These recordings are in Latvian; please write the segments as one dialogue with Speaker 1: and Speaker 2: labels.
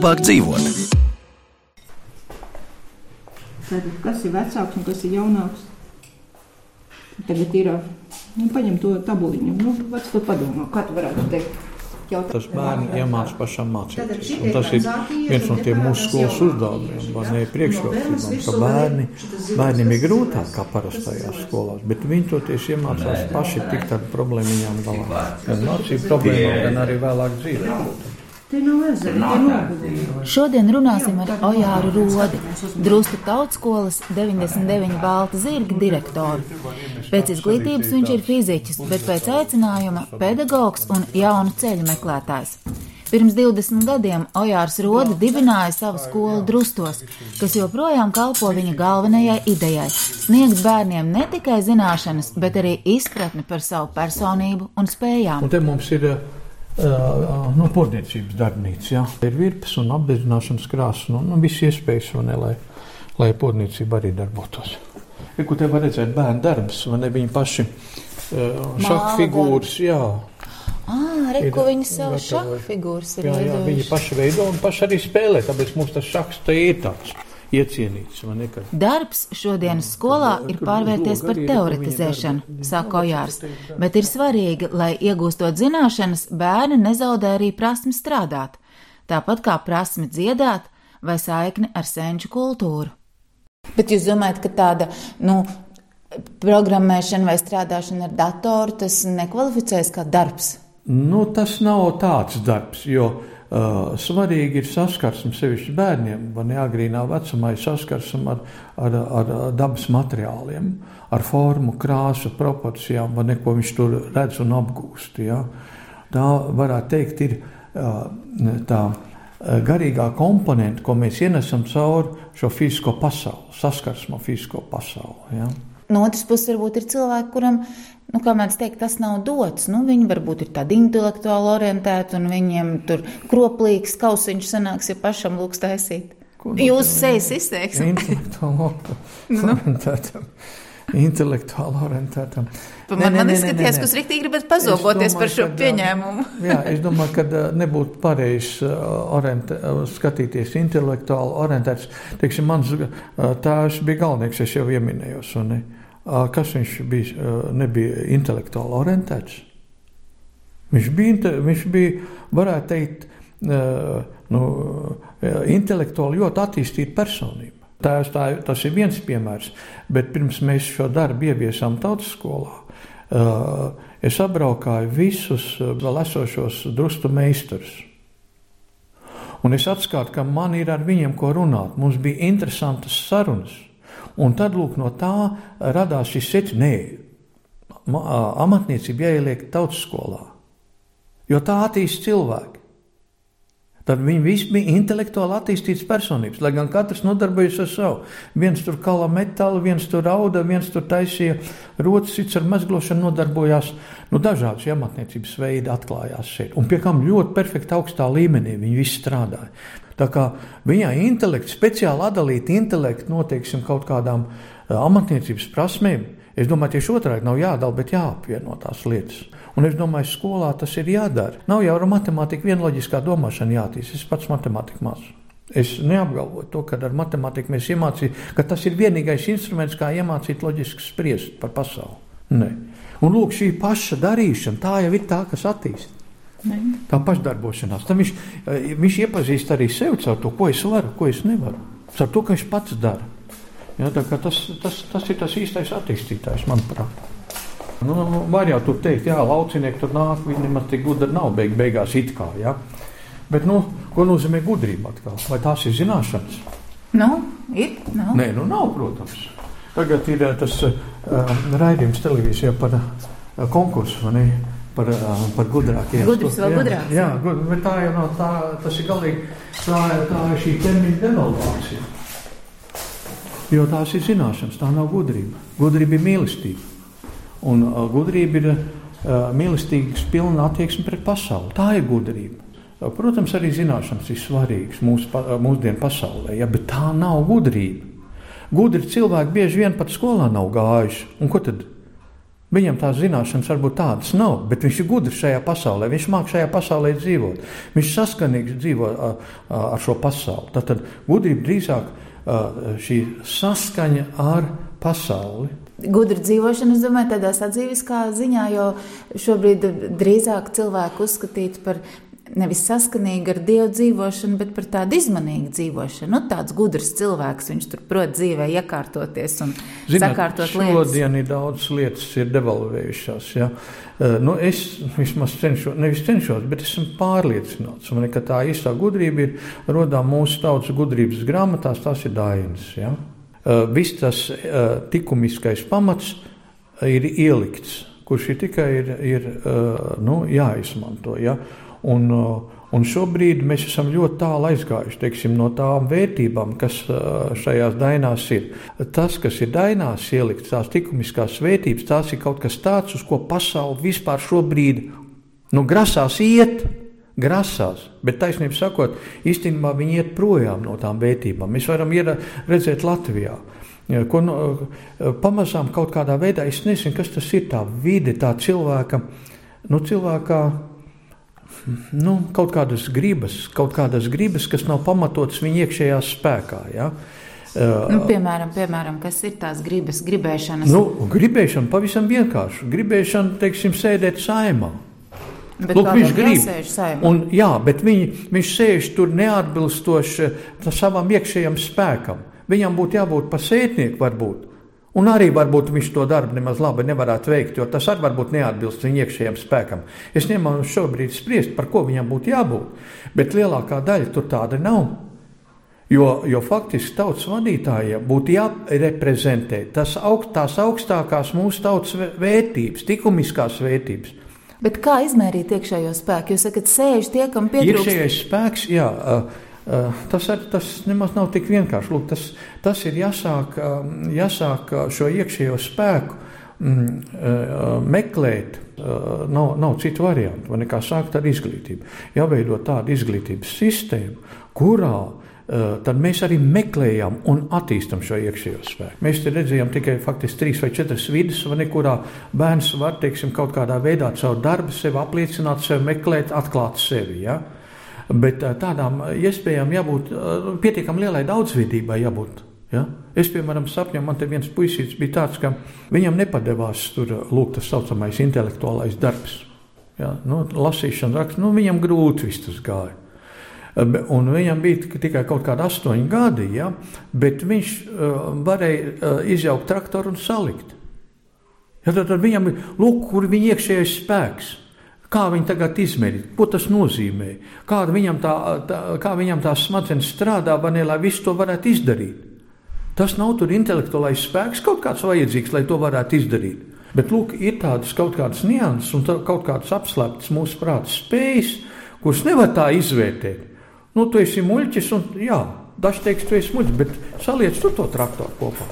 Speaker 1: Labāk dzīvot?
Speaker 2: Tad, kas ir vecāks un kas ir jaunāks? Tagad ir. Nu, paņem to tabuliņu. Nu, Vec to padomā. Kā tu varētu teikt? Jautā.
Speaker 3: Tas bērni iemācās pašam mācīties. Un tas ir viens no tiem mūsu skolas uzdevumiem, vai ne priekšrocībām, ka bērni, bērniem ir grūtāk kā parastajās skolās, bet viņi toties iemācās paši tikt ar problēmiņām galā. Gan mācību problēmām, gan arī vēlāk dzīvē.
Speaker 4: Šodien runāsim ar Ojāru Rodi, Drustu tautskolas 99 balta zirga direktoru. Pēc izglītības viņš ir fiziķis, bet pēc aicinājuma pedagogs un jaunu ceļu meklētājs. Pirms 20 gadiem Ojārs Rodi dibināja savu skolu Drustos, kas joprojām kalpo viņa galvenajai idejai - sniegt bērniem ne tikai zināšanas, bet arī izpratni par savu personību un spējām.
Speaker 3: Un te mums ir uh, no porniecības darbnīca. Jā. Ir virpas un apdedzināšanas krāsas, nu, nu viss iespējas, ne, lai, lai porniecība arī darbotos. Ir, ko te var redzēt bērnu darbs, vai ne, viņi paši uh, šāda figūras, jā.
Speaker 4: Ah, re,
Speaker 3: Ir
Speaker 4: ko viņi
Speaker 3: gatavojuši.
Speaker 4: šādu figūras ir
Speaker 3: Jā, jā, viņi paši veido un paši arī spēlē, tāpēc mums tas šaks te ir tāds iecienīts,
Speaker 4: Darbs šodienas skolā ir pārvērties par teoretizēšanu, saka Ojārs, bet ir svarīgi, lai iegūstot zināšanas, bērni nezaudē arī prasmi strādāt, tāpat kā prasmi dziedāt vai saikni ar senču kultūru. Bet jūs domājat, ka tāda, nu, programmēšana vai strādāšana ar datoru, tas nekvalificēs kā darbs?
Speaker 3: Nu, tas nav tāds darbs, jo svarīgi ir saskarsme sevišķi bērniem, vai neagrīnā vecumā ir saskarsme ar, ar, ar dabas materiāliem, ar formu, krāsu, proporcijām, vai neko viņš tur redz un apgūst. Ja? Tā varētu teikt, ir uh, tā uh, garīgā komponente, ko mēs ienesam cauri šo fizisko pasauli, saskarsmu ar fizisko pasauli. Ja?
Speaker 4: No otras puses, varbūt ir cilvēki, kuram, nu, kā mēs teikt, tas nav dots. Nu, viņi varbūt ir tādi intelektuāli orientēti, un viņiem tur kroplīgs kausiņš sanāks, ja pašam lūgs taisīt.
Speaker 3: Ko nu
Speaker 4: Jūs sejas izteiksmi.
Speaker 3: Intelektuāli orientētam. Intelektuāli orientētam.
Speaker 4: Man, man, man izskatījās, ka jūs rīktīgi gribat pazogoties par šo pieņēmumu.
Speaker 3: Jā, es domāju, ka uh, nebūtu pareizi uh, orientē, uh, skatīties intelektuāli orientēts. Teiksim, mans tēvs bija galvenais, es jau ieminējos. un ne? Kas viņš bija? Nebija intelektuāli orientēts. Viņš bija, viņš bija varētu teikt, nu, intelektuāli ļoti attīstīta personība. Tēvs, tā, tas ir viens piemērs, bet pirms mēs šo darbu ieviesām tautas skolā, es apbraukāju visus vēl esošos drustu meistarus. Un es atskatu, ka man ir ar viņiem ko runāt. Mums bija interesantas sarunas. Un tad lūk, no tā radās šis secinājums, ka amatniecība jāieliek tautas skolā, jo tā attīstīja cilvēku. Tad viņi visi bija intelektuāli attīstītas personības, lai gan katrs nodarbojas ar savu. Viens tur kala metālu, viens tur auda, viens tur taisīja rotas, cits ar mezglošanu nodarbojās. Nu, dažādas amatniecības veidi atklājās šeit. Un pie kam ļoti perfekti augstā līmenī viņi visi strādāja. Tā kā viņai intelekts, speciāli atdalīt intelektu noteiksim kaut kādām eh, amatniecības prasmēm, es domāju, tieši otrādi nav jādala, bet jāapvieno tās lietas. Un es domāju, skolā tas ir jādara. Nav jau ar matemātiku viena loģiskā domāšana jātīst. Es pats matemātiku mācu. Es neapgalvoju to, ka ar matemātiku mēs iemācījām, ka tas ir vienīgais instruments, kā iemācīt loģiski spriest par pasauli. Nē. Un lūk, šī paša darīšana, tā jau ir tā, kas attīstās. Tā pašdarbošanās. Tad viņš, eh, viņš iepazīst arī sevi caur to, ko es varu, ko es nevaru. Caur to, ka viņš pats dara. Ja, tas, tas, tas ir tas īstais attīstītājs, manuprāt. Nu, var jau tur teikt, jā, laucinieki tur nāk, viņi nemaz tik gudri nav beig, beigās it kā. Ja? Bet, nu, ko nozīmē gudrība atkal? Vai tās ir zināšanas?
Speaker 4: Nu, ir, nav.
Speaker 3: Nē, nu nav, protams. Tagad ir eh, tas uh, raidījums televīzijā par uh, konkursu, ne? Par, par gudrākiem.
Speaker 4: Gudrs vēl gudrāks.
Speaker 3: Jā, gud, bet tā jau nav tā, tas ir galīgi, tā, tā ir šī termina devalvācija. Jo tās ir zināšanas, tā nav gudrība. Gudrība ir mīlestība. Un uh, gudrība ir uh, mīlestības pilna attieksme pret pasauli. Tā ir gudrība. Protams, arī zināšanas ir svarīgas mūsu, mūsdienu pasaulē, ja, bet tā nav gudrība. Gudri cilvēki bieži vien pat skolā nav gājuši. Un ko tad? Viņam tās zināšanas varbūt tādas nav, bet viņš ir gudrs šajā pasaulē. Viņš māca šajā pasaulē dzīvot. Viņš saskanīgi dzīvo ar šo pasauli. Tad gudrība drīzāk šī saskaņa ar pasauli.
Speaker 4: Gudra dzīvošana, es domāju, tādā sadzīviskā ziņā, jo šobrīd drīzāk cilvēku uzskatīt par nevis saskanīgi ar dievu dzīvošanu, bet par tādu izmanīgu dzīvošanu. Nu, tāds gudrs cilvēks, viņš tur prot dzīvē iekārtoties un Zināt, sakārtot
Speaker 3: lietas. Šodien ir daudz lietas, ir devalvējušās. Ja? Nu, es vismaz cenšos, nevis cenšos, bet esmu pārliecināts, man, ka tā īstā gudrība ir rodām mūsu tautas gudrības grāmatās, tās ir dainas. Ja? Viss tas likumiskais pamats ir ielikts, kurš ir tikai ir, ir, nu, jāizmanto. Ja? Un, uh, un šobrīd mēs esam ļoti tālu aizgājuši teiksim, no tām vērtībām, kas uh, šajās dainās ir. Tas, kas ir dainās ielikts, tās likumiskās vērtības, tās ir kaut kas tāds, uz ko pasaule vispār šobrīd nu, grasās iet. Grasās, bet taisnība sakot, īstenībā viņi iet projām no tām vērtībām. Mēs varam redzēt Latvijā, ko no, uh, pamazām kaut kādā veidā, es nezinu, kas tas ir, tā vide, tā cilvēka, nu, cilvēka nu, kaut kādas gribas, kaut kādas gribas, kas nav pamatotas viņa iekšējā spēkā. Ja?
Speaker 4: Nu, piemēram, piemēram, kas ir tās gribas, gribēšanas?
Speaker 3: Nu, gribēšana pavisam vienkārši. Gribēšana, teiksim, sēdēt saimā.
Speaker 4: Bet Lūk, viņš grib. Un,
Speaker 3: jā, bet viņi, viņš sēž tur neatbilstoši savam iekšējam spēkam. Viņam būtu jābūt par sētnieku, varbūt. Un arī varbūt viņš to darbu nemaz labi nevarētu veikt, jo tas arī varbūt neatbilst viņa iekšējam spēkam. Es nemanāšu šobrīd spriest, par ko viņam būtu jābūt, bet lielākā daļa tur tāda nav. Jo, jo faktiski tautas vadītājiem būtu jāreprezentē tas augst, tās augstākās mūsu tautas vērtības, likumiskās vērtības.
Speaker 4: Bet kā izmērīt iekšējo spēku? Jūs sakat, sēž tie, kam pietrūkst.
Speaker 3: Iekšējais spēks, jā. Uh, tas, ar, tas nemaz nav tik vienkārši. Lūk, tas, tas ir jāsāk, eh, jāsāk eh, šo iekšējo spēku mm, meklēt. Nav, nav citu variantu, nekā sākt ar izglītību. Jāveido tāda izglītības sistēma, kurā tad mēs arī meklējam un attīstam šo iekšējo spēku. Mēs redzējām tikai faktiski trīs vai četras vidas, vai kurā bērns var teiksim, kaut kādā veidā caur darbu sevi apliecināt, sevi meklēt, atklāt sevi. Ja? Bet tādām iespējām jābūt pietiekami lielai daudzveidībai. Jābūt, ja? Es, piemēram, sapņoju, man te viens puisīts bija tāds, ka viņam nepadevās tur lūk tas saucamais intelektuālais darbs. Ja? Nu, lasīšana, raksts, nu, viņam grūti viss tas gāja. Un viņam bija tikai kaut kādi astoņi gadi, ja? bet viņš uh, varēja uh, izjaukt traktoru un salikt. Ja, tad, tad viņam ir lūk, kur viņa iekšējais spēks. Kā viņi tagad izmērīt, ko tas nozīmē, kāda viņam tā, tā, kā viņam tā smadzenes strādā, vanē, lai visu to varētu izdarīt. Tas nav tur intelektuālais spēks kaut kāds vajadzīgs, lai to varētu izdarīt. Bet lūk, ir tādas kaut kādas nianses un kaut kādas apslēptas mūsu prāta spējas, kuras nevar tā izvērtēt. Nu, tu esi muļķis, un jā, dažs teiks, tu esi muļķis, bet saliec tu to traktoru kopā.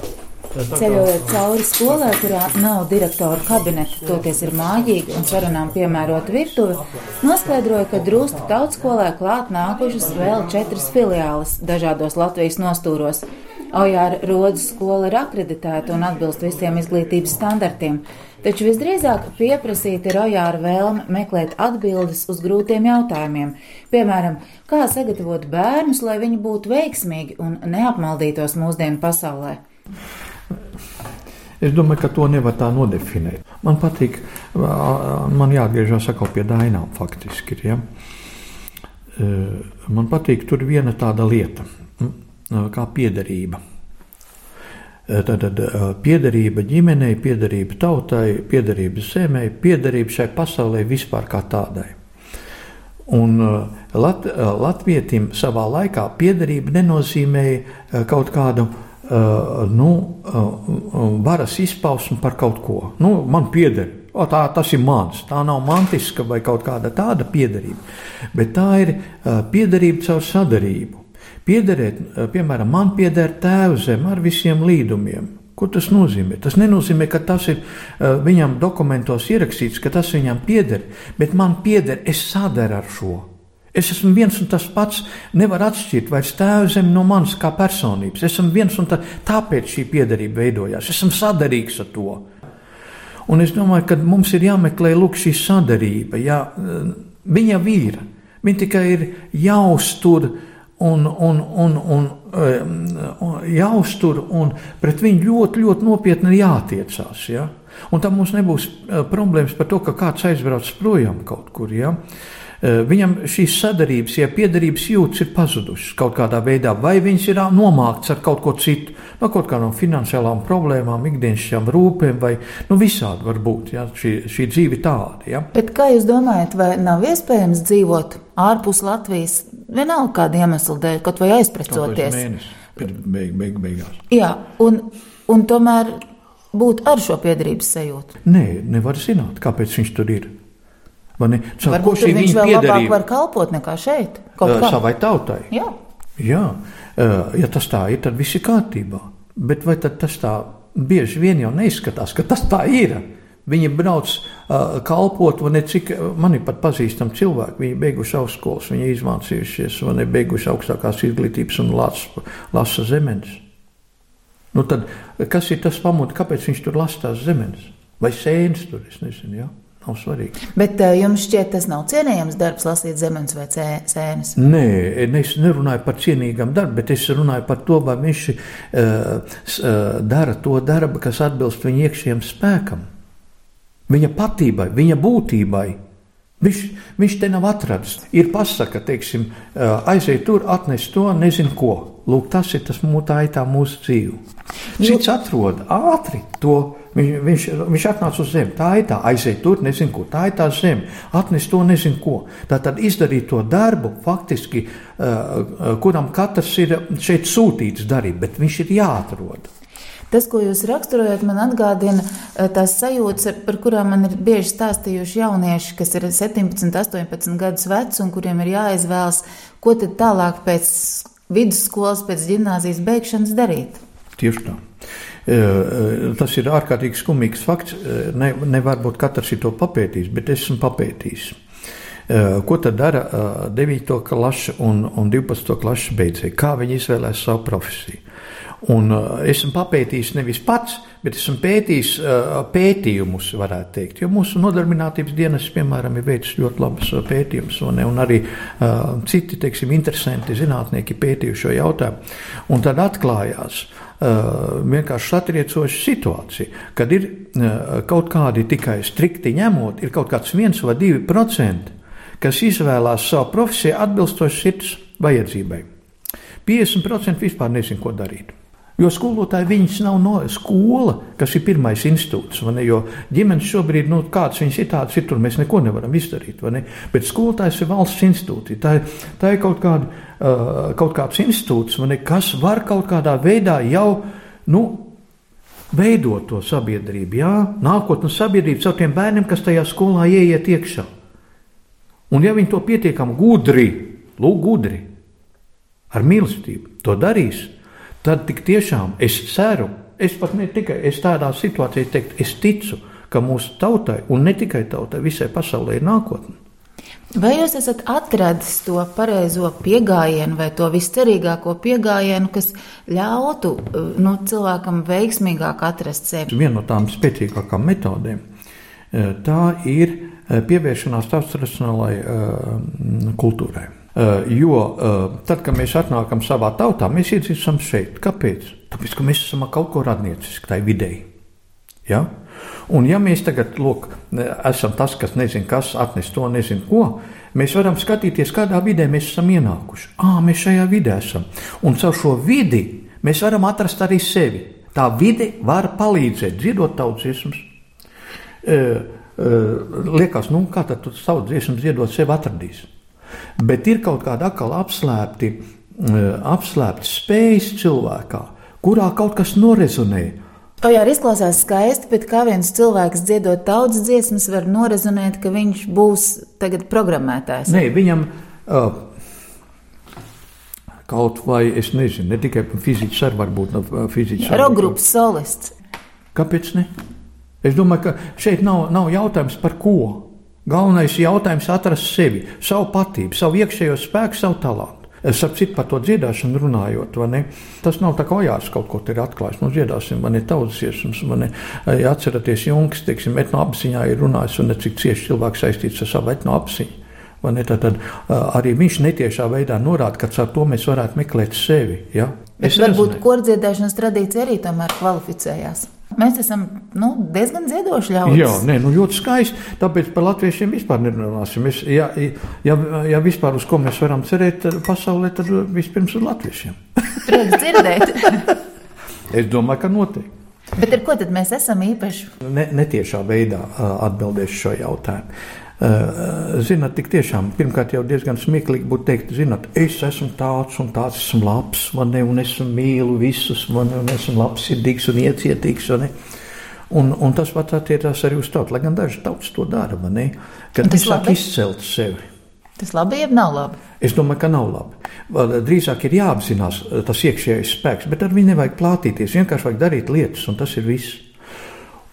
Speaker 4: Ceļojot cauri skolai, kurā nav direktora kabineta, toties ir mājīga un sarunām piemērota virtuve, noskaidroja, ka drūsta tautskolē klāt nākušas vēl četras filiāles dažādos Latvijas nostūros. Ojāra rodas skola ir akreditēta un atbilst visiem izglītības standartiem, taču visdrīzāk pieprasīta ir Ojāra vēlme meklēt atbildes uz grūtiem jautājumiem, piemēram, kā sagatavot bērnus, lai viņi būtu veiksmīgi un neapmaldītos mūsdienu pasaulē.
Speaker 3: Es domāju, ka to nevar tā nodefinēt. Man patīk, man jāatgriežas atkal pie dainām faktiski. Ja? Man patīk tur viena tāda lieta, kā piederība. Tad, tad piederība ģimenei, piederība tautai, piederība zemē, piederība šai pasaulē vispār kā tādai. Un Lat, Latvijam savā laikā piederība nenozīmēja kaut kādu Uh, nu, uh, varas izpausme par kaut ko. Nu, man pieder, o, tā, tas ir mans. Tā nav mantiska vai kaut kāda tāda piederība, bet tā ir uh, piederība caur sadarību. Piederēt, piemēram, man pieder tēva zeme ar visiem līdumiem, Ko tas nozīmē? Tas nenozīmē, ka tas ir uh, viņam dokumentos ierakstīts, ka tas viņam pieder, bet man pieder, es sadaru ar šo. Es esmu viens un tas pats, nevar atšķirt vairs tēvu zemi no manas kā personības. Es esmu viens un tā, tāpēc šī piederība veidojās. Es esmu sadarīgs ar to. Un es domāju, ka mums ir jāmeklē lūk, šī sadarība. Jā, viņa vīra, viņa tikai ir jāuztur un, un, un, un, un jāuztur, un pret viņu ļoti, ļoti nopietni jātiecās. Ja? Un tam mums nebūs eh, problēmas par to, ka kāds aizbrauc projām kaut kur. Ja? Eh, viņam šīs sadarības, ja piederības jūtas ir pazudušas kaut kādā veidā, vai viņš ir nomākts ar kaut ko citu, no kaut kādām finansiālām problēmām, ikdienišķām rūpēm, vai nu, visādi var būt. Ja? Šī, šī dzīve tāda. Ja?
Speaker 4: Bet kā jūs domājat, vai nav iespējams dzīvot ārpus Latvijas, vienalga kāda iemesla dēļ, kaut vai aizprecoties?
Speaker 3: Beig, beig, beigās.
Speaker 4: Jā, un, un tomēr būt ar šo piedarības sajūtu.
Speaker 3: Nē, nevar zināt, kāpēc viņš tur ir.
Speaker 4: Caur Varbūt šī viņš vēl labāk var kalpot nekā šeit.
Speaker 3: Uh, savai tautai.
Speaker 4: Jā.
Speaker 3: Jā. Uh, ja tas tā ir, tad viss ir kārtībā. Bet vai tas tā bieži vien jau neizskatās, ka tas tā ir? Viņi brauc uh, kalpot, vai ne cik man ir pat pazīstami cilvēki. Viņi beiguši augstskolas, viņi izmācījušies, vai ne beiguši augstākās izglītības un lasa, lasa zemes. Nu tad, kas ir tas pamats, kāpēc viņš tur lasa tās zemes? Vai sēnes tur, es nezinu. Ja? Nav svarīgi.
Speaker 4: Bet uh, jums šķiet, tas nav cienījams darbs, lasīt zemes vai sēnes?
Speaker 3: Nē, es nerunāju par cienīgam darbam, bet es runāju par to, vai viņš uh, dara to darbu, kas atbilst viņa iekšējiem spēkam, viņa patībai, viņa būtībai. Viņš, viņš te nav atrasts. Ir pasaka, teiksim, aiziet tur, atnes to, nezinu ko. Lūk, tas ir tas tā, tā mūsu dzīve. Cits atrod ātri to Viņš, viņš, viņš atnāca uz zemi, tā ir tā, aiziet tur, nezinu, ko tā ir tā zeme, atnes to nezinu, ko. Tā tad izdarīt to darbu, faktiski, uh, kuram katrs ir šeit sūtīts darīt, bet viņš ir jāatrod.
Speaker 4: Tas, ko jūs raksturojat, man atgādina tās sajūtas, par kurām man ir bieži stāstījuši jaunieši, kas ir 17, 18 gadus veci un kuriem ir jāizvēlas, ko tad tālāk pēc vidusskolas, pēc gimnāzijas beigšanas darīt.
Speaker 3: Tieši tā. Tas ir ārkārtīgi skumīgs fakts. Ne, nevar būt katrs to papētījis, bet esmu papētījis. Ko tad dara 9. klase un, un 12. klases beidzēji? Kā viņi izvēlēs savu profesiju? Un esmu papētījis nevis pats, bet esmu pētījis pētījumus, varētu teikt. Jo mūsu nodarbinātības dienas, piemēram, ir veicis ļoti labus pētījumus, un, un arī citi, teiksim, interesanti zinātnieki pētījuši šo jautājumu. Un tad atklājās, Uh, vienkārši satriecoša situācija, kad ir uh, kaut kādi tikai strikti ņemot, ir kaut kāds viens vai divi procenti, kas izvēlās savu profesiju atbilstoši sirds vajadzībai. 50% vispār nezin, ko darīt. Jo skolotāji viņas nav no skola, kas ir pirmais institūts. Jo ģimenes šobrīd, nu, kāds viņas ir, tāds ir, tur mēs neko nevaram izdarīt. Ne? Bet skolotājs ir valsts institūts. Tā, tā ir kaut, kāda, uh, kaut kāds institūts, ne, kas var kaut kādā veidā jau. Nu, Veidot to sabiedrību, jā, nākotnes sabiedrību caur tiem bērniem, kas tajā skolā ieiet iekšā. Un, ja viņi to pietiekami gudri, lūk, gudri, ar mīlestību to darīs, tad tik tiešām es ceru, es pat ne tikai es tādā situācijā teiktu, es ticu, ka mūsu tautai, un ne tikai tautai, visai pasaulē ir nākotne.
Speaker 4: Vai jūs esat atradis to pareizo pieejamību, vai to viscerīgāko pieejamību, kas ļautu nu, cilvēkam veiksmīgāk atrast sevi?
Speaker 3: Viena no tām spēcīgākām metodēm eh, tā ir eh, pievēršanās tautas tradicionālajai uh, kultūrai. Uh, jo tad, kad mēs atnākam savā tautā, mēs iedzīstam šeit. Kāpēc? Tāpēc, ka mēs esam kaut ko radniecisku tajā vidē. Ja? Un, ja mēs tagad lūk, esam tas, kas nezina, kas atnes to, nezinu ko, mēs varam skatīties, kādā vidē mēs esam ienākuši. Ah, mēs šajā vidē esam. Un caur šo vidi mēs varam atrast arī sevi. Tā vide var palīdzēt dziedot tautas dziesmas. Uh, uh, liekas, nu, kā tad tu savu dziesmu dziedot, sevi atradīsi? Bet ir kaut kāda atkal apslēpti, eh, apslēpti spējas cilvēkā, kurā kaut kas norezonē.
Speaker 4: O jā, izklausās skaisti, bet kā viens cilvēks dziedot tautas dziesmas, var norezonēt, ka viņš būs tagad programmētājs.
Speaker 3: Nē, viņam uh, kaut vai es nezinu, ne tikai fizikas, ar varbūt no fizikas.
Speaker 4: Rokgrupas solists.
Speaker 3: Kāpēc ne? Es domāju, ka šeit nav, nav jautājums par ko. Galvenais jautājums ir atrast sevi, savu patību, savu iekšējo spēku, savu talantu. Es saprotu, par to dziedāšanu runājot, tas nav tā kā ojārs kaut ko ir atklājis. Mums dziedāsim, man ir tautas iesums, man ir atceraties Junkas, teiksim, etno apziņā ir runājis un cik cieši cilvēks saistīts ar savu etno apziņu. Tad, tad arī viņš netiešā veidā norāda, ka ar to mēs varētu meklēt sevi. Ja?
Speaker 4: Es varbūt kordziedāšanas tradīcija arī tomēr kvalificējās. Mēs esam nu, diezgan ziedoši ļaudis.
Speaker 3: Jā, nē, nu, ļoti skaisti. Tāpēc par latviešiem vispār nerunāsim. Es, ja, ja, ja vispār uz ko mēs varam cerēt pasaulē, tad vispirms uz latviešiem.
Speaker 4: Prieks dzirdēt.
Speaker 3: es domāju, ka noteikti.
Speaker 4: Bet ar ko tad mēs esam īpaši?
Speaker 3: Ne, netiešā veidā atbildēšu šo jautājumu. Eh, zināt, tik tiešām, pirmkārt, jau diezgan smieklīgi būtu teikt, zināt, es esmu tāds un tāds, esmu labs, man ne, un es mīlu visus, man, un esmu labsirdīgs un iecietīgs. Un, un, un tas pats attiecās arī uz tautu, lai gan daži tautas to dara, man ne, kad viņi sāk izcelt sevi.
Speaker 4: Tas labi, jeb nav labi?
Speaker 3: Es domāju, ka nav labi. Drīzāk ir jāapzinās eh, tas iekšējais spēks, bet ar viņu nevajag plātīties. Vienkārši vajag darīt lietas, un tas ir viss.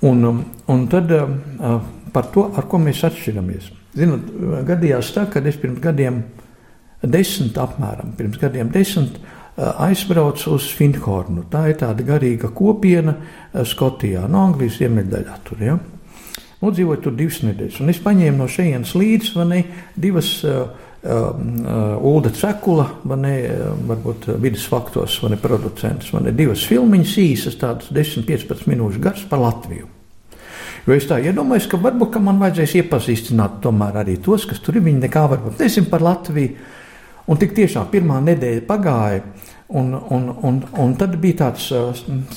Speaker 3: Un, um, un tad uh, par to, ar ko mēs atšķiramies. Zinot, gadījās tā, ka es pirms gadiem desmit, apmēram pirms gadiem desmit, aizbraucu uz Finhornu. Tā ir tāda garīga kopiena Skotijā, no Anglijas ziemeļdaļā. Tur, ja? Nu, dzīvoju tur divas nedēļas, un es paņēmu no šejienes līdzi ne, divas uh, uh, Ulda Cekula, ne, varbūt vidas faktos, vai ne producents, vai ne divas filmiņas īsas, tādas 10-15 minūšu garas par Latviju. Jo es tā iedomājos, ka varbūt ka man vajadzēs iepazīstināt tomēr arī tos, kas tur ir. Viņi nekā varbūt nezina par Latviju. Un tik tiešām pirmā nedēļa pagāja, un, un, un, un tad bija tāds uh,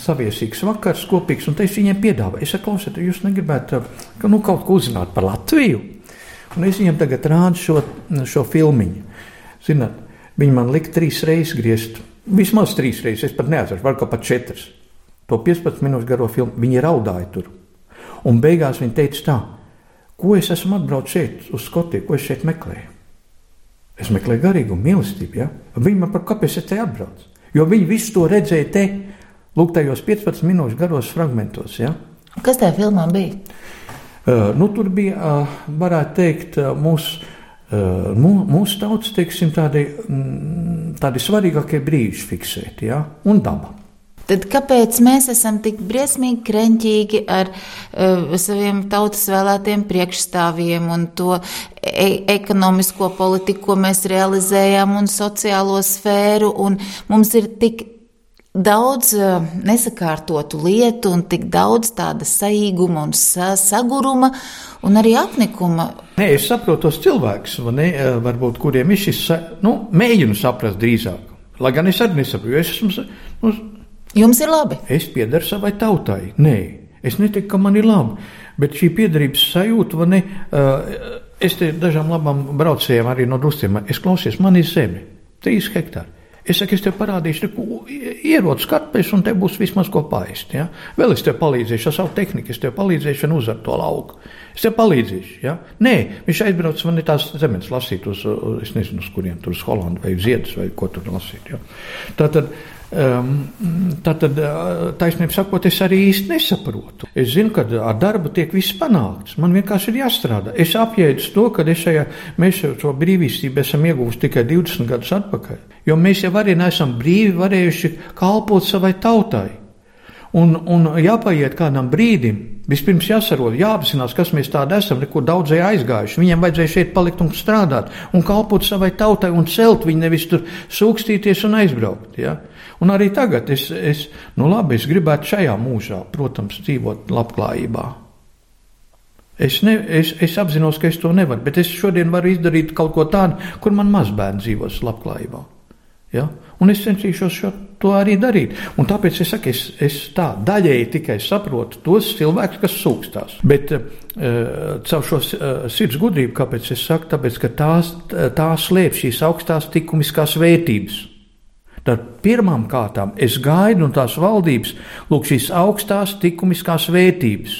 Speaker 3: saviesīgs vakars, kopīgs, un es viņiem piedāvāju, es saku, jūs negribētu ka, nu, kaut ko uzzināt par Latviju. Un es viņiem tagad rādu šo, šo filmiņu. Zināt, viņi man lika trīs reizes griezt, vismaz trīs reizes, es pat neatceros, varbūt pat četras. To 15 minūšu garo filmu viņi raudāja tur. Un beigās viņa teica tā, ko es esmu atbraucis šeit uz Skotiju, ko es šeit meklēju. Es meklēju garīgumu, mīlestību. Ja? Viņi man par kāpēc es te atbraucu? Jo viņi visu to redzēja te, lūk, tajos 15 minūšu garos fragmentos. Ja?
Speaker 4: Kas tajā filmā bija?
Speaker 3: Uh, nu, tur bija, uh, varētu teikt, uh, mūsu, mūsu tautas teiksim, tādi, tādi svarīgākie brīži fiksēti ja? un daba.
Speaker 4: Tad kāpēc mēs esam tik briesmīgi kreņķīgi ar uh, saviem tautas vēlētiem priekšstāvjiem un to e ekonomisko politiku, ko mēs realizējam, un sociālo sfēru, un mums ir tik daudz uh, nesakārtotu lietu un tik daudz tāda saīguma un sa saguruma un arī apnikuma.
Speaker 3: Nē, es saprotu tos cilvēkus, ne, e, varbūt, kuriem ir šis, nu, mēģinu saprast drīzāk. Lai gan es arī nesaprotu, jo es esmu, nu,
Speaker 4: Jums ir labi.
Speaker 3: Es piedaru savai tautai. Nē, es netiku, ka man ir labi. Bet šī piederības sajūta, ne, uh, es te dažām labām braucējiem arī no drustiem, es klausies, man ir zeme, trīs hektāri. Es saku, es tev parādīšu, ierodas karpes, un te būs vismaz ko paist. Ja? Vēl es tev palīdzēšu ar savu tehniku, es tev palīdzēšu un uzvaru to lauku. Es tev palīdzēšu. Ja? Nē, viņš aizbrauca man tās zemes lasīt uz, es nezinu, uz kurien tur uz Holandu vai Ziedus vai ko tur lasīt. Ja? Tātad, Um, Tātad, taisnība sakot, es arī īsti nesaprotu. Es zinu, ka ar darbu tiek viss panākts. Man vienkārši ir jāstrādā. Es apjēdzu to, ka šajā, mēs šo brīvību esam ieguvuši tikai 20 gadus atpakaļ. Jo mēs jau arī neesam brīvi varējuši kalpot savai tautai. Un, un jāpaiet kādam brīdim, vispirms jāsarod, jāapzinās, kas mēs tādi esam, nekur daudzēji aizgājuši. Viņiem vajadzēja šeit palikt un strādāt, un kalpot savai tautai un celt viņu, nevis tur sūkstīties un aizbraukt. Ja? Un arī tagad es, es, nu labi, es gribētu šajā mūžā, protams, dzīvot labklājībā. Es, ne, es, es apzinos, ka es to nevaru, bet es šodien varu izdarīt kaut ko tādu, kur man mazbērns dzīvos labklājībā. Ja? Un es cenšos šo, to arī darīt. Un tāpēc es saku, es, es tā daļēji tikai saprotu tos cilvēkus, kas sūkstās. Bet uh, caur šo uh, sirds gudrību, kāpēc es saku, tāpēc, ka tās, tās slēp šīs augstās likumiskās vērtības. Tad pirmām kārtām es gaidu no tās valdības lūk, šīs augstās likumiskās vērtības.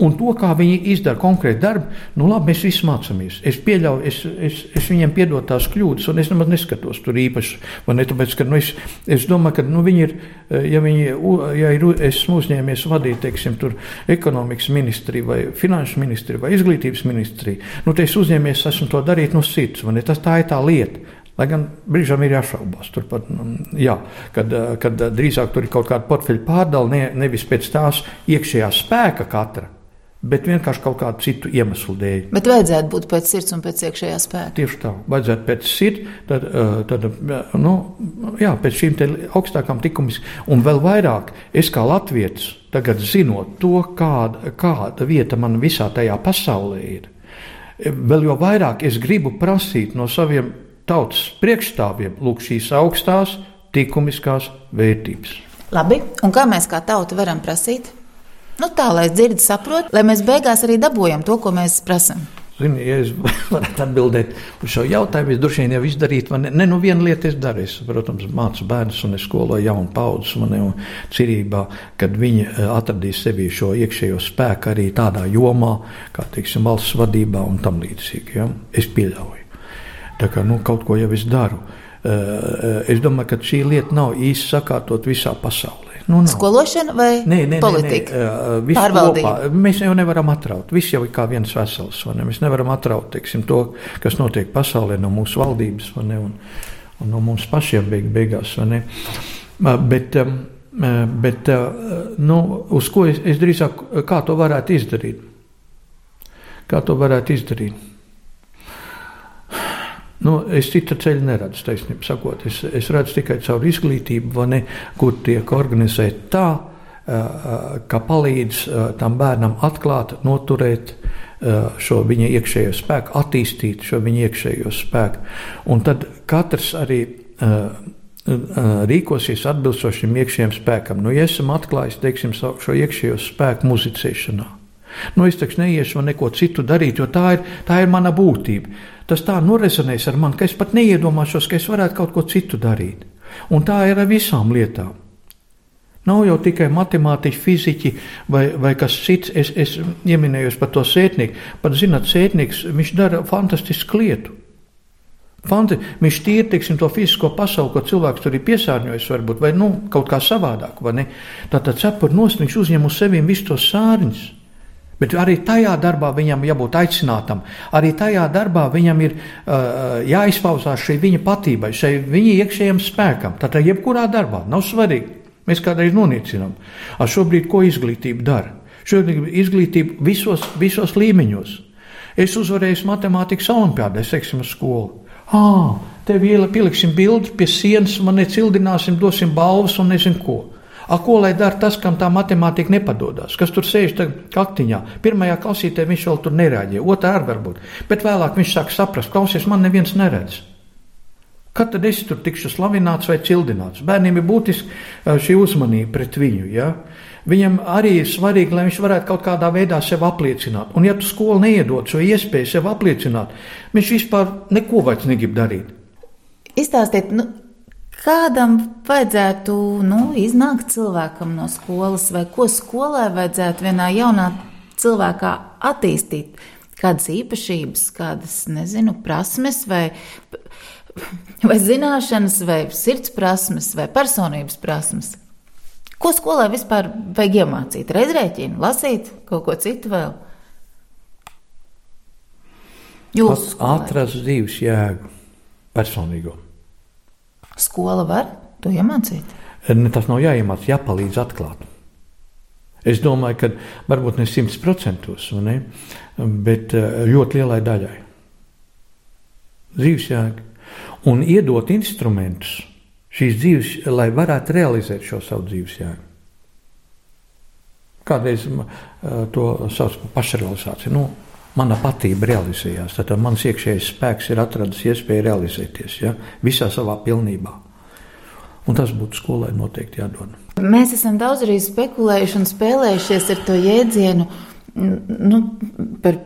Speaker 3: Un to, kā viņi izdara konkrēti darbu, nu labi, mēs visi mācāmies. Es pieļauju, es, es, es viņiem piedodu tās kļūdas, un es nemaz neskatos tur īpaši. Ne, tāpēc, ka, nu, es, es domāju, ka nu, viņi ir, ja, viņi, ja ir, esmu uzņēmies vadīt, teiksim, tur ekonomikas ministriju vai finanšu ministriju vai izglītības ministriju, nu, te es uzņēmies, esmu to darīt no sirds? Tas tā ir tā lieta. Lai gan brīžām ir jāšaubās, turpat, nu, jā, kad, kad drīzāk tur ir kaut kāda portfeļa pārdala, ne, nevis pēc tās iekšējā spēka katra bet vienkārši kaut kādu citu iemeslu dēļ.
Speaker 4: Bet vajadzētu būt pēc sirds un pēc iekšējā spēka.
Speaker 3: Tieši tā, vajadzētu pēc sirds, tad, tad nu, jā, pēc šīm augstākām likumiskām, un vēl vairāk es kā latviečs, tagad zinot to, kāda, kāda vieta man visā tajā pasaulē ir, vēl jau vairāk es gribu prasīt no saviem tautas priekšstāviem, lūk, šīs augstās likumiskās vērtības.
Speaker 4: Labi, un kā mēs kā tauta varam prasīt? Nu, tā, lai dzirdi, saprot, lai mēs beigās arī dabūjam to, ko mēs prasām.
Speaker 3: Zini, ja es varētu atbildēt uz šo jautājumu, es droši vien jau izdarītu, ne, ne nu viena lieta es daru. Es, protams, mācu bērnus un es skoloju jaunu paudzi un, un cerībā, kad viņi eh, atradīs sevī šo iekšējo spēku arī tādā jomā, kā, teiksim, valsts vadībā un tam līdzīgi. Ja? Es pieļauju. Tā kā, nu, kaut ko jau es daru. Eh, eh, es domāju, ka šī lieta nav īsti sakārtot visā pasaulē.
Speaker 4: Nu, nav. Skološana vai nē, nē, politika? Nē, nē, Pārvaldība.
Speaker 3: Kopā. Mēs jau nevaram atraut. Viss jau ir kā viens vesels. Ne? Mēs nevaram atraut teiksim, to, kas notiek pasaulē no mūsu valdības ne? un, un no mums pašiem beig, beigās. Bet, bet nu, uz ko es, es drīzāk kā to varētu izdarīt? Kā to varētu izdarīt? Nu, es citu ceļu neredzu, taisnība sakot. Es, es redzu tikai caur izglītību, ne, kur tiek organizēta tā, ka palīdz tam bērnam atklāt, noturēt šo viņa iekšējo spēku, attīstīt šo viņa iekšējo spēku. Un tad katrs arī rīkosies atbilstoši šim iekšējiem spēkam. Nu, ja esam atklājis teiksim, šo iekšējo spēku muzicēšanā, nu, es taču neiešu neko citu darīt, jo tā ir, tā ir mana būtība tas tā noresonēs ar mani, ka es pat neiedomāšos, ka es varētu kaut ko citu darīt. Un tā ir ar visām lietām. Nav jau tikai matemātiķi, fiziķi vai, vai kas cits. Es, es ieminējos par to sētnieku. Pat zināt, sētnieks, viņš dara fantastisku lietu. Fanti, viņš tīri teiksim, to fizisko pasauli, ko cilvēks tur ir piesārņojis, varbūt, vai nu, kaut kā savādāk. Tātad cepur nost, viņš uzņem uz sevi visus tos sārņus. Bet arī tajā darbā viņam jābūt aicinātam. Arī tajā darbā viņam ir uh, jāizpausās šai viņa patībai, šai viņa iekšējam spēkam. Tātad, jebkurā darbā, nav svarīgi. Mēs kādreiz nonīcinām. Ar šobrīd, ko izglītība dara? Šobrīd izglītība visos, visos līmeņos. Es uzvarēju matemātikas olimpiādē, seksim, uz skolu. Ah, tev ieliksim bildi pie sienas, man necildināsim, dosim balvas un nezinu ko. A, ko lai dara tas, kam tā matemātika nepadodas? Kas tur sēž kaktiņā? Pirmajā klasītē viņš vēl tur nereaģē, otrā arī varbūt. Bet vēlāk viņš sāk saprast, klausies, man neviens neredz. Kad tad es tur tikšu slavināts vai cildināts? Bērniem ir būtiski šī uzmanība pret viņu. Ja? Viņam arī ir svarīgi, lai viņš varētu kaut kādā veidā sevi apliecināt. Un, ja tu skolu neiedod šo iespēju sevi apliecināt, viņš vispār neko vairs negrib darīt.
Speaker 4: Izstāstiet, nu, Kādam vajadzētu nu, iznākt cilvēkam no skolas, vai ko skolai vajadzētu vienā jaunā cilvēkā attīstīt? Kādas īpašības, kādas, nezinu, prasmes, vai, vai zināšanas, vai sirds prasmes, vai personības prasmes? Ko skolai vispār vajag iemācīt? Reizrēķinu, lasīt, kaut ko citu vēl?
Speaker 3: Jūs atrast dzīves jēgu, personīgo.
Speaker 4: Skola var to iemācīt?
Speaker 3: Ne, tas nav jāiemācās, jāpalīdz atklāt. Es domāju, ka varbūt ne simts procentos, bet eh, ļoti lielai daļai. Dzīves jēga. Un iedot instrumentus šīs dzīves, lai varētu realizēt šo savu dzīves jēgu. Kādreiz uh, to sauc par pašrealizāciju. Nu, mana patība realizējās. Tad mans iekšējais spēks ir atradis iespēju realizēties ja, visā savā pilnībā. Un tas būtu skolai noteikti jādod.
Speaker 4: Mēs esam daudz arī spekulējuši un spēlējušies ar to jēdzienu nu, par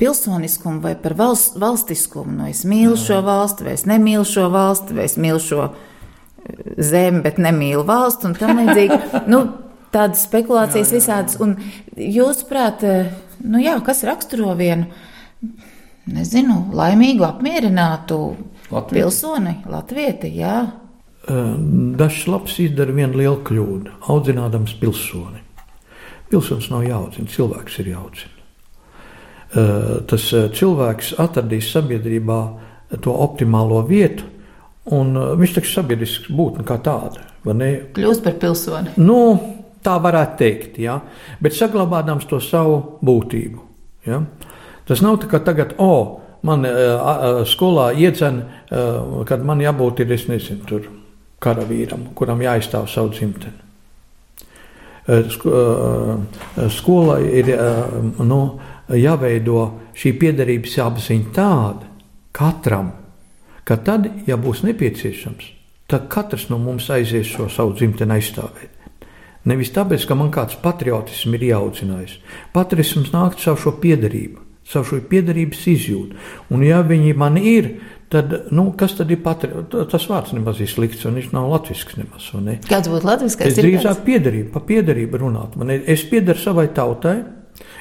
Speaker 4: pilsoniskumu vai par valsts, valstiskumu. Nu, es mīlu šo valsti, vai es nemīlu šo valsti, vai es mīlu šo eh, zemi, bet nemīlu valstu un tam līdzīgi. nu, tādas spekulācijas jā, jā, jā. visādas. Un jūsuprāt, nu jā, kas raksturo vienu, nezinu, laimīgu, apmierinātu Latviju. pilsoni, latvieti, jā.
Speaker 3: Dažs labs izdara vienu lielu kļūdu, audzinādams pilsoni. Pilsonis nav jāaudzina, cilvēks ir jāaudzina. Tas cilvēks atradīs sabiedrībā to optimālo vietu, un viņš taču sabiedrisks būtne kā tāda.
Speaker 4: Kļūst par pilsoni.
Speaker 3: Nu, tā varētu teikt, ja? bet saglabādams to savu būtību. Ja? Tas nav tā kā tagad, o, oh, man uh, skolā iedzen, uh, kad man jābūt, ir, es nezinu, tur karavīram, kuram jāizstāv savu dzimteni. Skolai ir nu, jāveido šī piederības apziņa tāda katram, ka tad, ja būs nepieciešams, tad katrs no mums aizies šo savu dzimteni aizstāvēt. Nevis tāpēc, ka man kāds patriotisms ir jāaudzinājis. Patriotisms nāk caur šo piederību, caur šo piederības izjūtu. Un, ja viņi man ir, tad nu, kas tad ir patriotisms? Tas vārds nemaz ir slikts, un viņš nav latviešu nemaz. Ne?
Speaker 4: Kāds būtu latviešu?
Speaker 3: Es drīzāk piederību, pa piederību runāt. Es piederu savai tautai,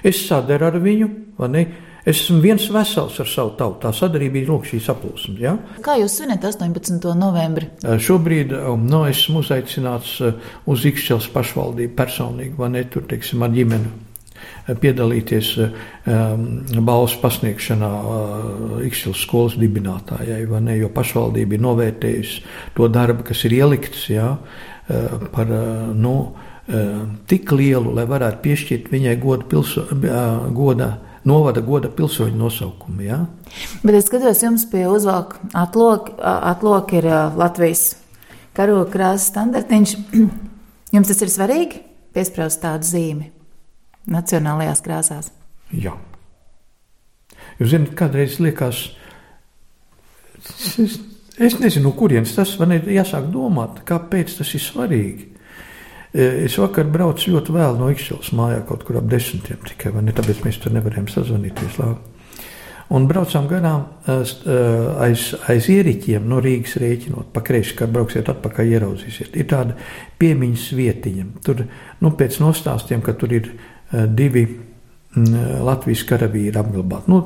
Speaker 3: es sadaru ar viņu, vai ne? Es esmu viens vesels ar savu tautu. Tā sadarbība ir lūk, šī saplūsma. Ja?
Speaker 4: Kā jūs svinat 18. novembri?
Speaker 3: Šobrīd nu, esmu uzaicināts uz Ikšķels pašvaldību personīgi, vai ne tur, teiksim, ar ģimeni piedalīties um, balvas pasniegšanā uh, Ikšķils skolas dibinātājai, vai ne, jo pašvaldība ir novērtējusi to darbu, kas ir ielikts, jā, uh, par, uh, nu, tik lielu, lai varētu piešķirt viņai goda, pilso, goda novada goda pilsoņu nosaukumu. Ja?
Speaker 4: Bet es skatos, jums pie uzvalka atlok, atlok ir Latvijas karoga krāsas standartiņš. Jums tas ir svarīgi piesprāst tādu zīmi nacionālajās krāsās?
Speaker 3: Jā. Jūs zināt, kādreiz liekas, es, es nezinu, kurienes tas man ir jāsāk domāt, kāpēc tas ir svarīgi. Es vakar braucu ļoti vēlu no Ikšķeles mājā, kaut kur ap desmitiem tikai, ne, tāpēc mēs tur nevarējām sazvanīties labi. Un braucām garām aiz, aiz ieriķiem no Rīgas rēķinot. Pa kreisi, kad brauksiet atpakaļ, ieraudzīsiet. Ir tāda piemiņas vietiņa. Tur, nu, pēc nostāstiem, ka tur ir divi Latvijas karavīri apglabāti. Nu,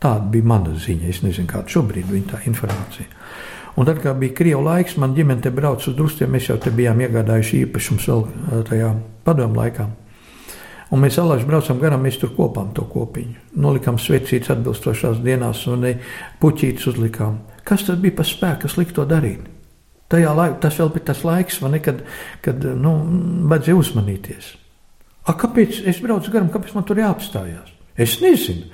Speaker 3: tāda bija mana ziņa. Es nezinu, kāda šobrīd ir tā informācija. Un tad, kad bija krievu laiks, man ģimene te brauca uz drustiem, mēs jau te bijām iegādājuši īpašumus vēl tajā padomu laikā. Un mēs alaži braucam garām, mēs tur kopām to kopiņu. Nolikām svecītas atbilstošās dienās un puķītes uzlikām. Kas tas bija par spēku, kas lika to darīt? Tajā laikā tas vēl bija tas laiks, ne, kad, kad nu, vajadzēja uzmanīties. A, kāpēc es braucu garām, kāpēc man tur jāapstājās? Es nezinu.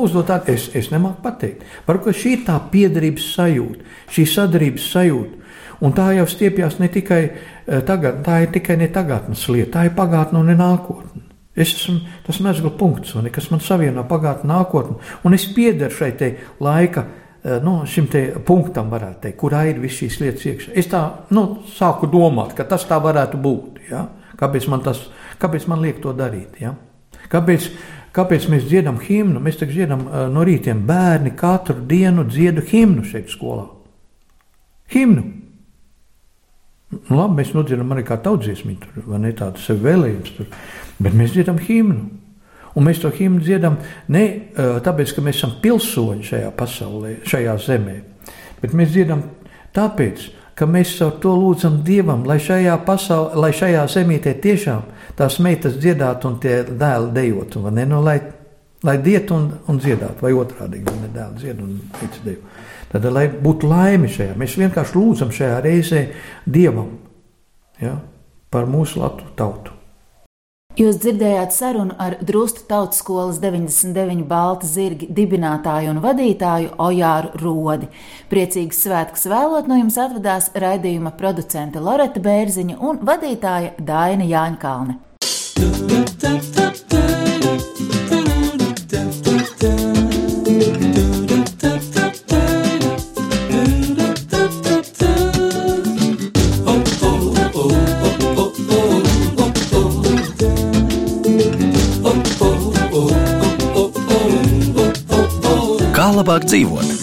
Speaker 3: Uzdot tādu, es, es nemāku pateikt. Varbūt šī ir tā piederības sajūta, šī sadarības sajūta. Un tā jau stiepjas ne tikai eh, tagad, tā ir tikai ne tagadnes lieta, tā ir pagātne un ne nākotne. Es esmu tas mezgla punkts, ne, kas man savieno pagātni, nākotni, un es piederu šai laika, eh, nu, šim punktam, teikt, kurā ir visas šīs lietas iekšā. Es tā, nu, sāku domāt, ka tas tā varētu būt, ja? kāpēc man tas, kāpēc man liek to darīt, ja? kāpēc, Kāpēc mēs dziedam himnu? Mēs tagad dziedam no rītiem bērni katru dienu dziedu himnu šeit skolā. Himnu. Nu, labi, mēs nodziedam arī kā tautsdziesmu, vai ne tādu sev vēlējums, tur. bet mēs dziedam himnu. Un mēs to himnu dziedam ne tāpēc, ka mēs esam pilsoņi šajā pasaulē, šajā zemē, bet mēs dziedam tāpēc, ka mēs ar to lūdzam Dievam, lai šajā, pasaulē, lai šajā zemītē tiešām tās meitas dziedātu un tie dēli dejotu, vai ne? Nu, lai, lai diet un, un dziedātu, vai otrādi, vai ne dēli dzied un meitas dejo. Tad, lai būtu laime šajā, mēs vienkārši lūdzam šajā reizē Dievam ja, par mūsu Latviju tautu.
Speaker 4: Jūs dzirdējāt sarunu ar Drustu tautas skolas 99 balta zirgi dibinātāju un vadītāju Ojāru Rodi. Priecīgas svētkus vēlot no jums atvedās raidījuma producente Loreta Bērziņa un vadītāja Daina Jāņkalne.
Speaker 1: Labāk dzīvot.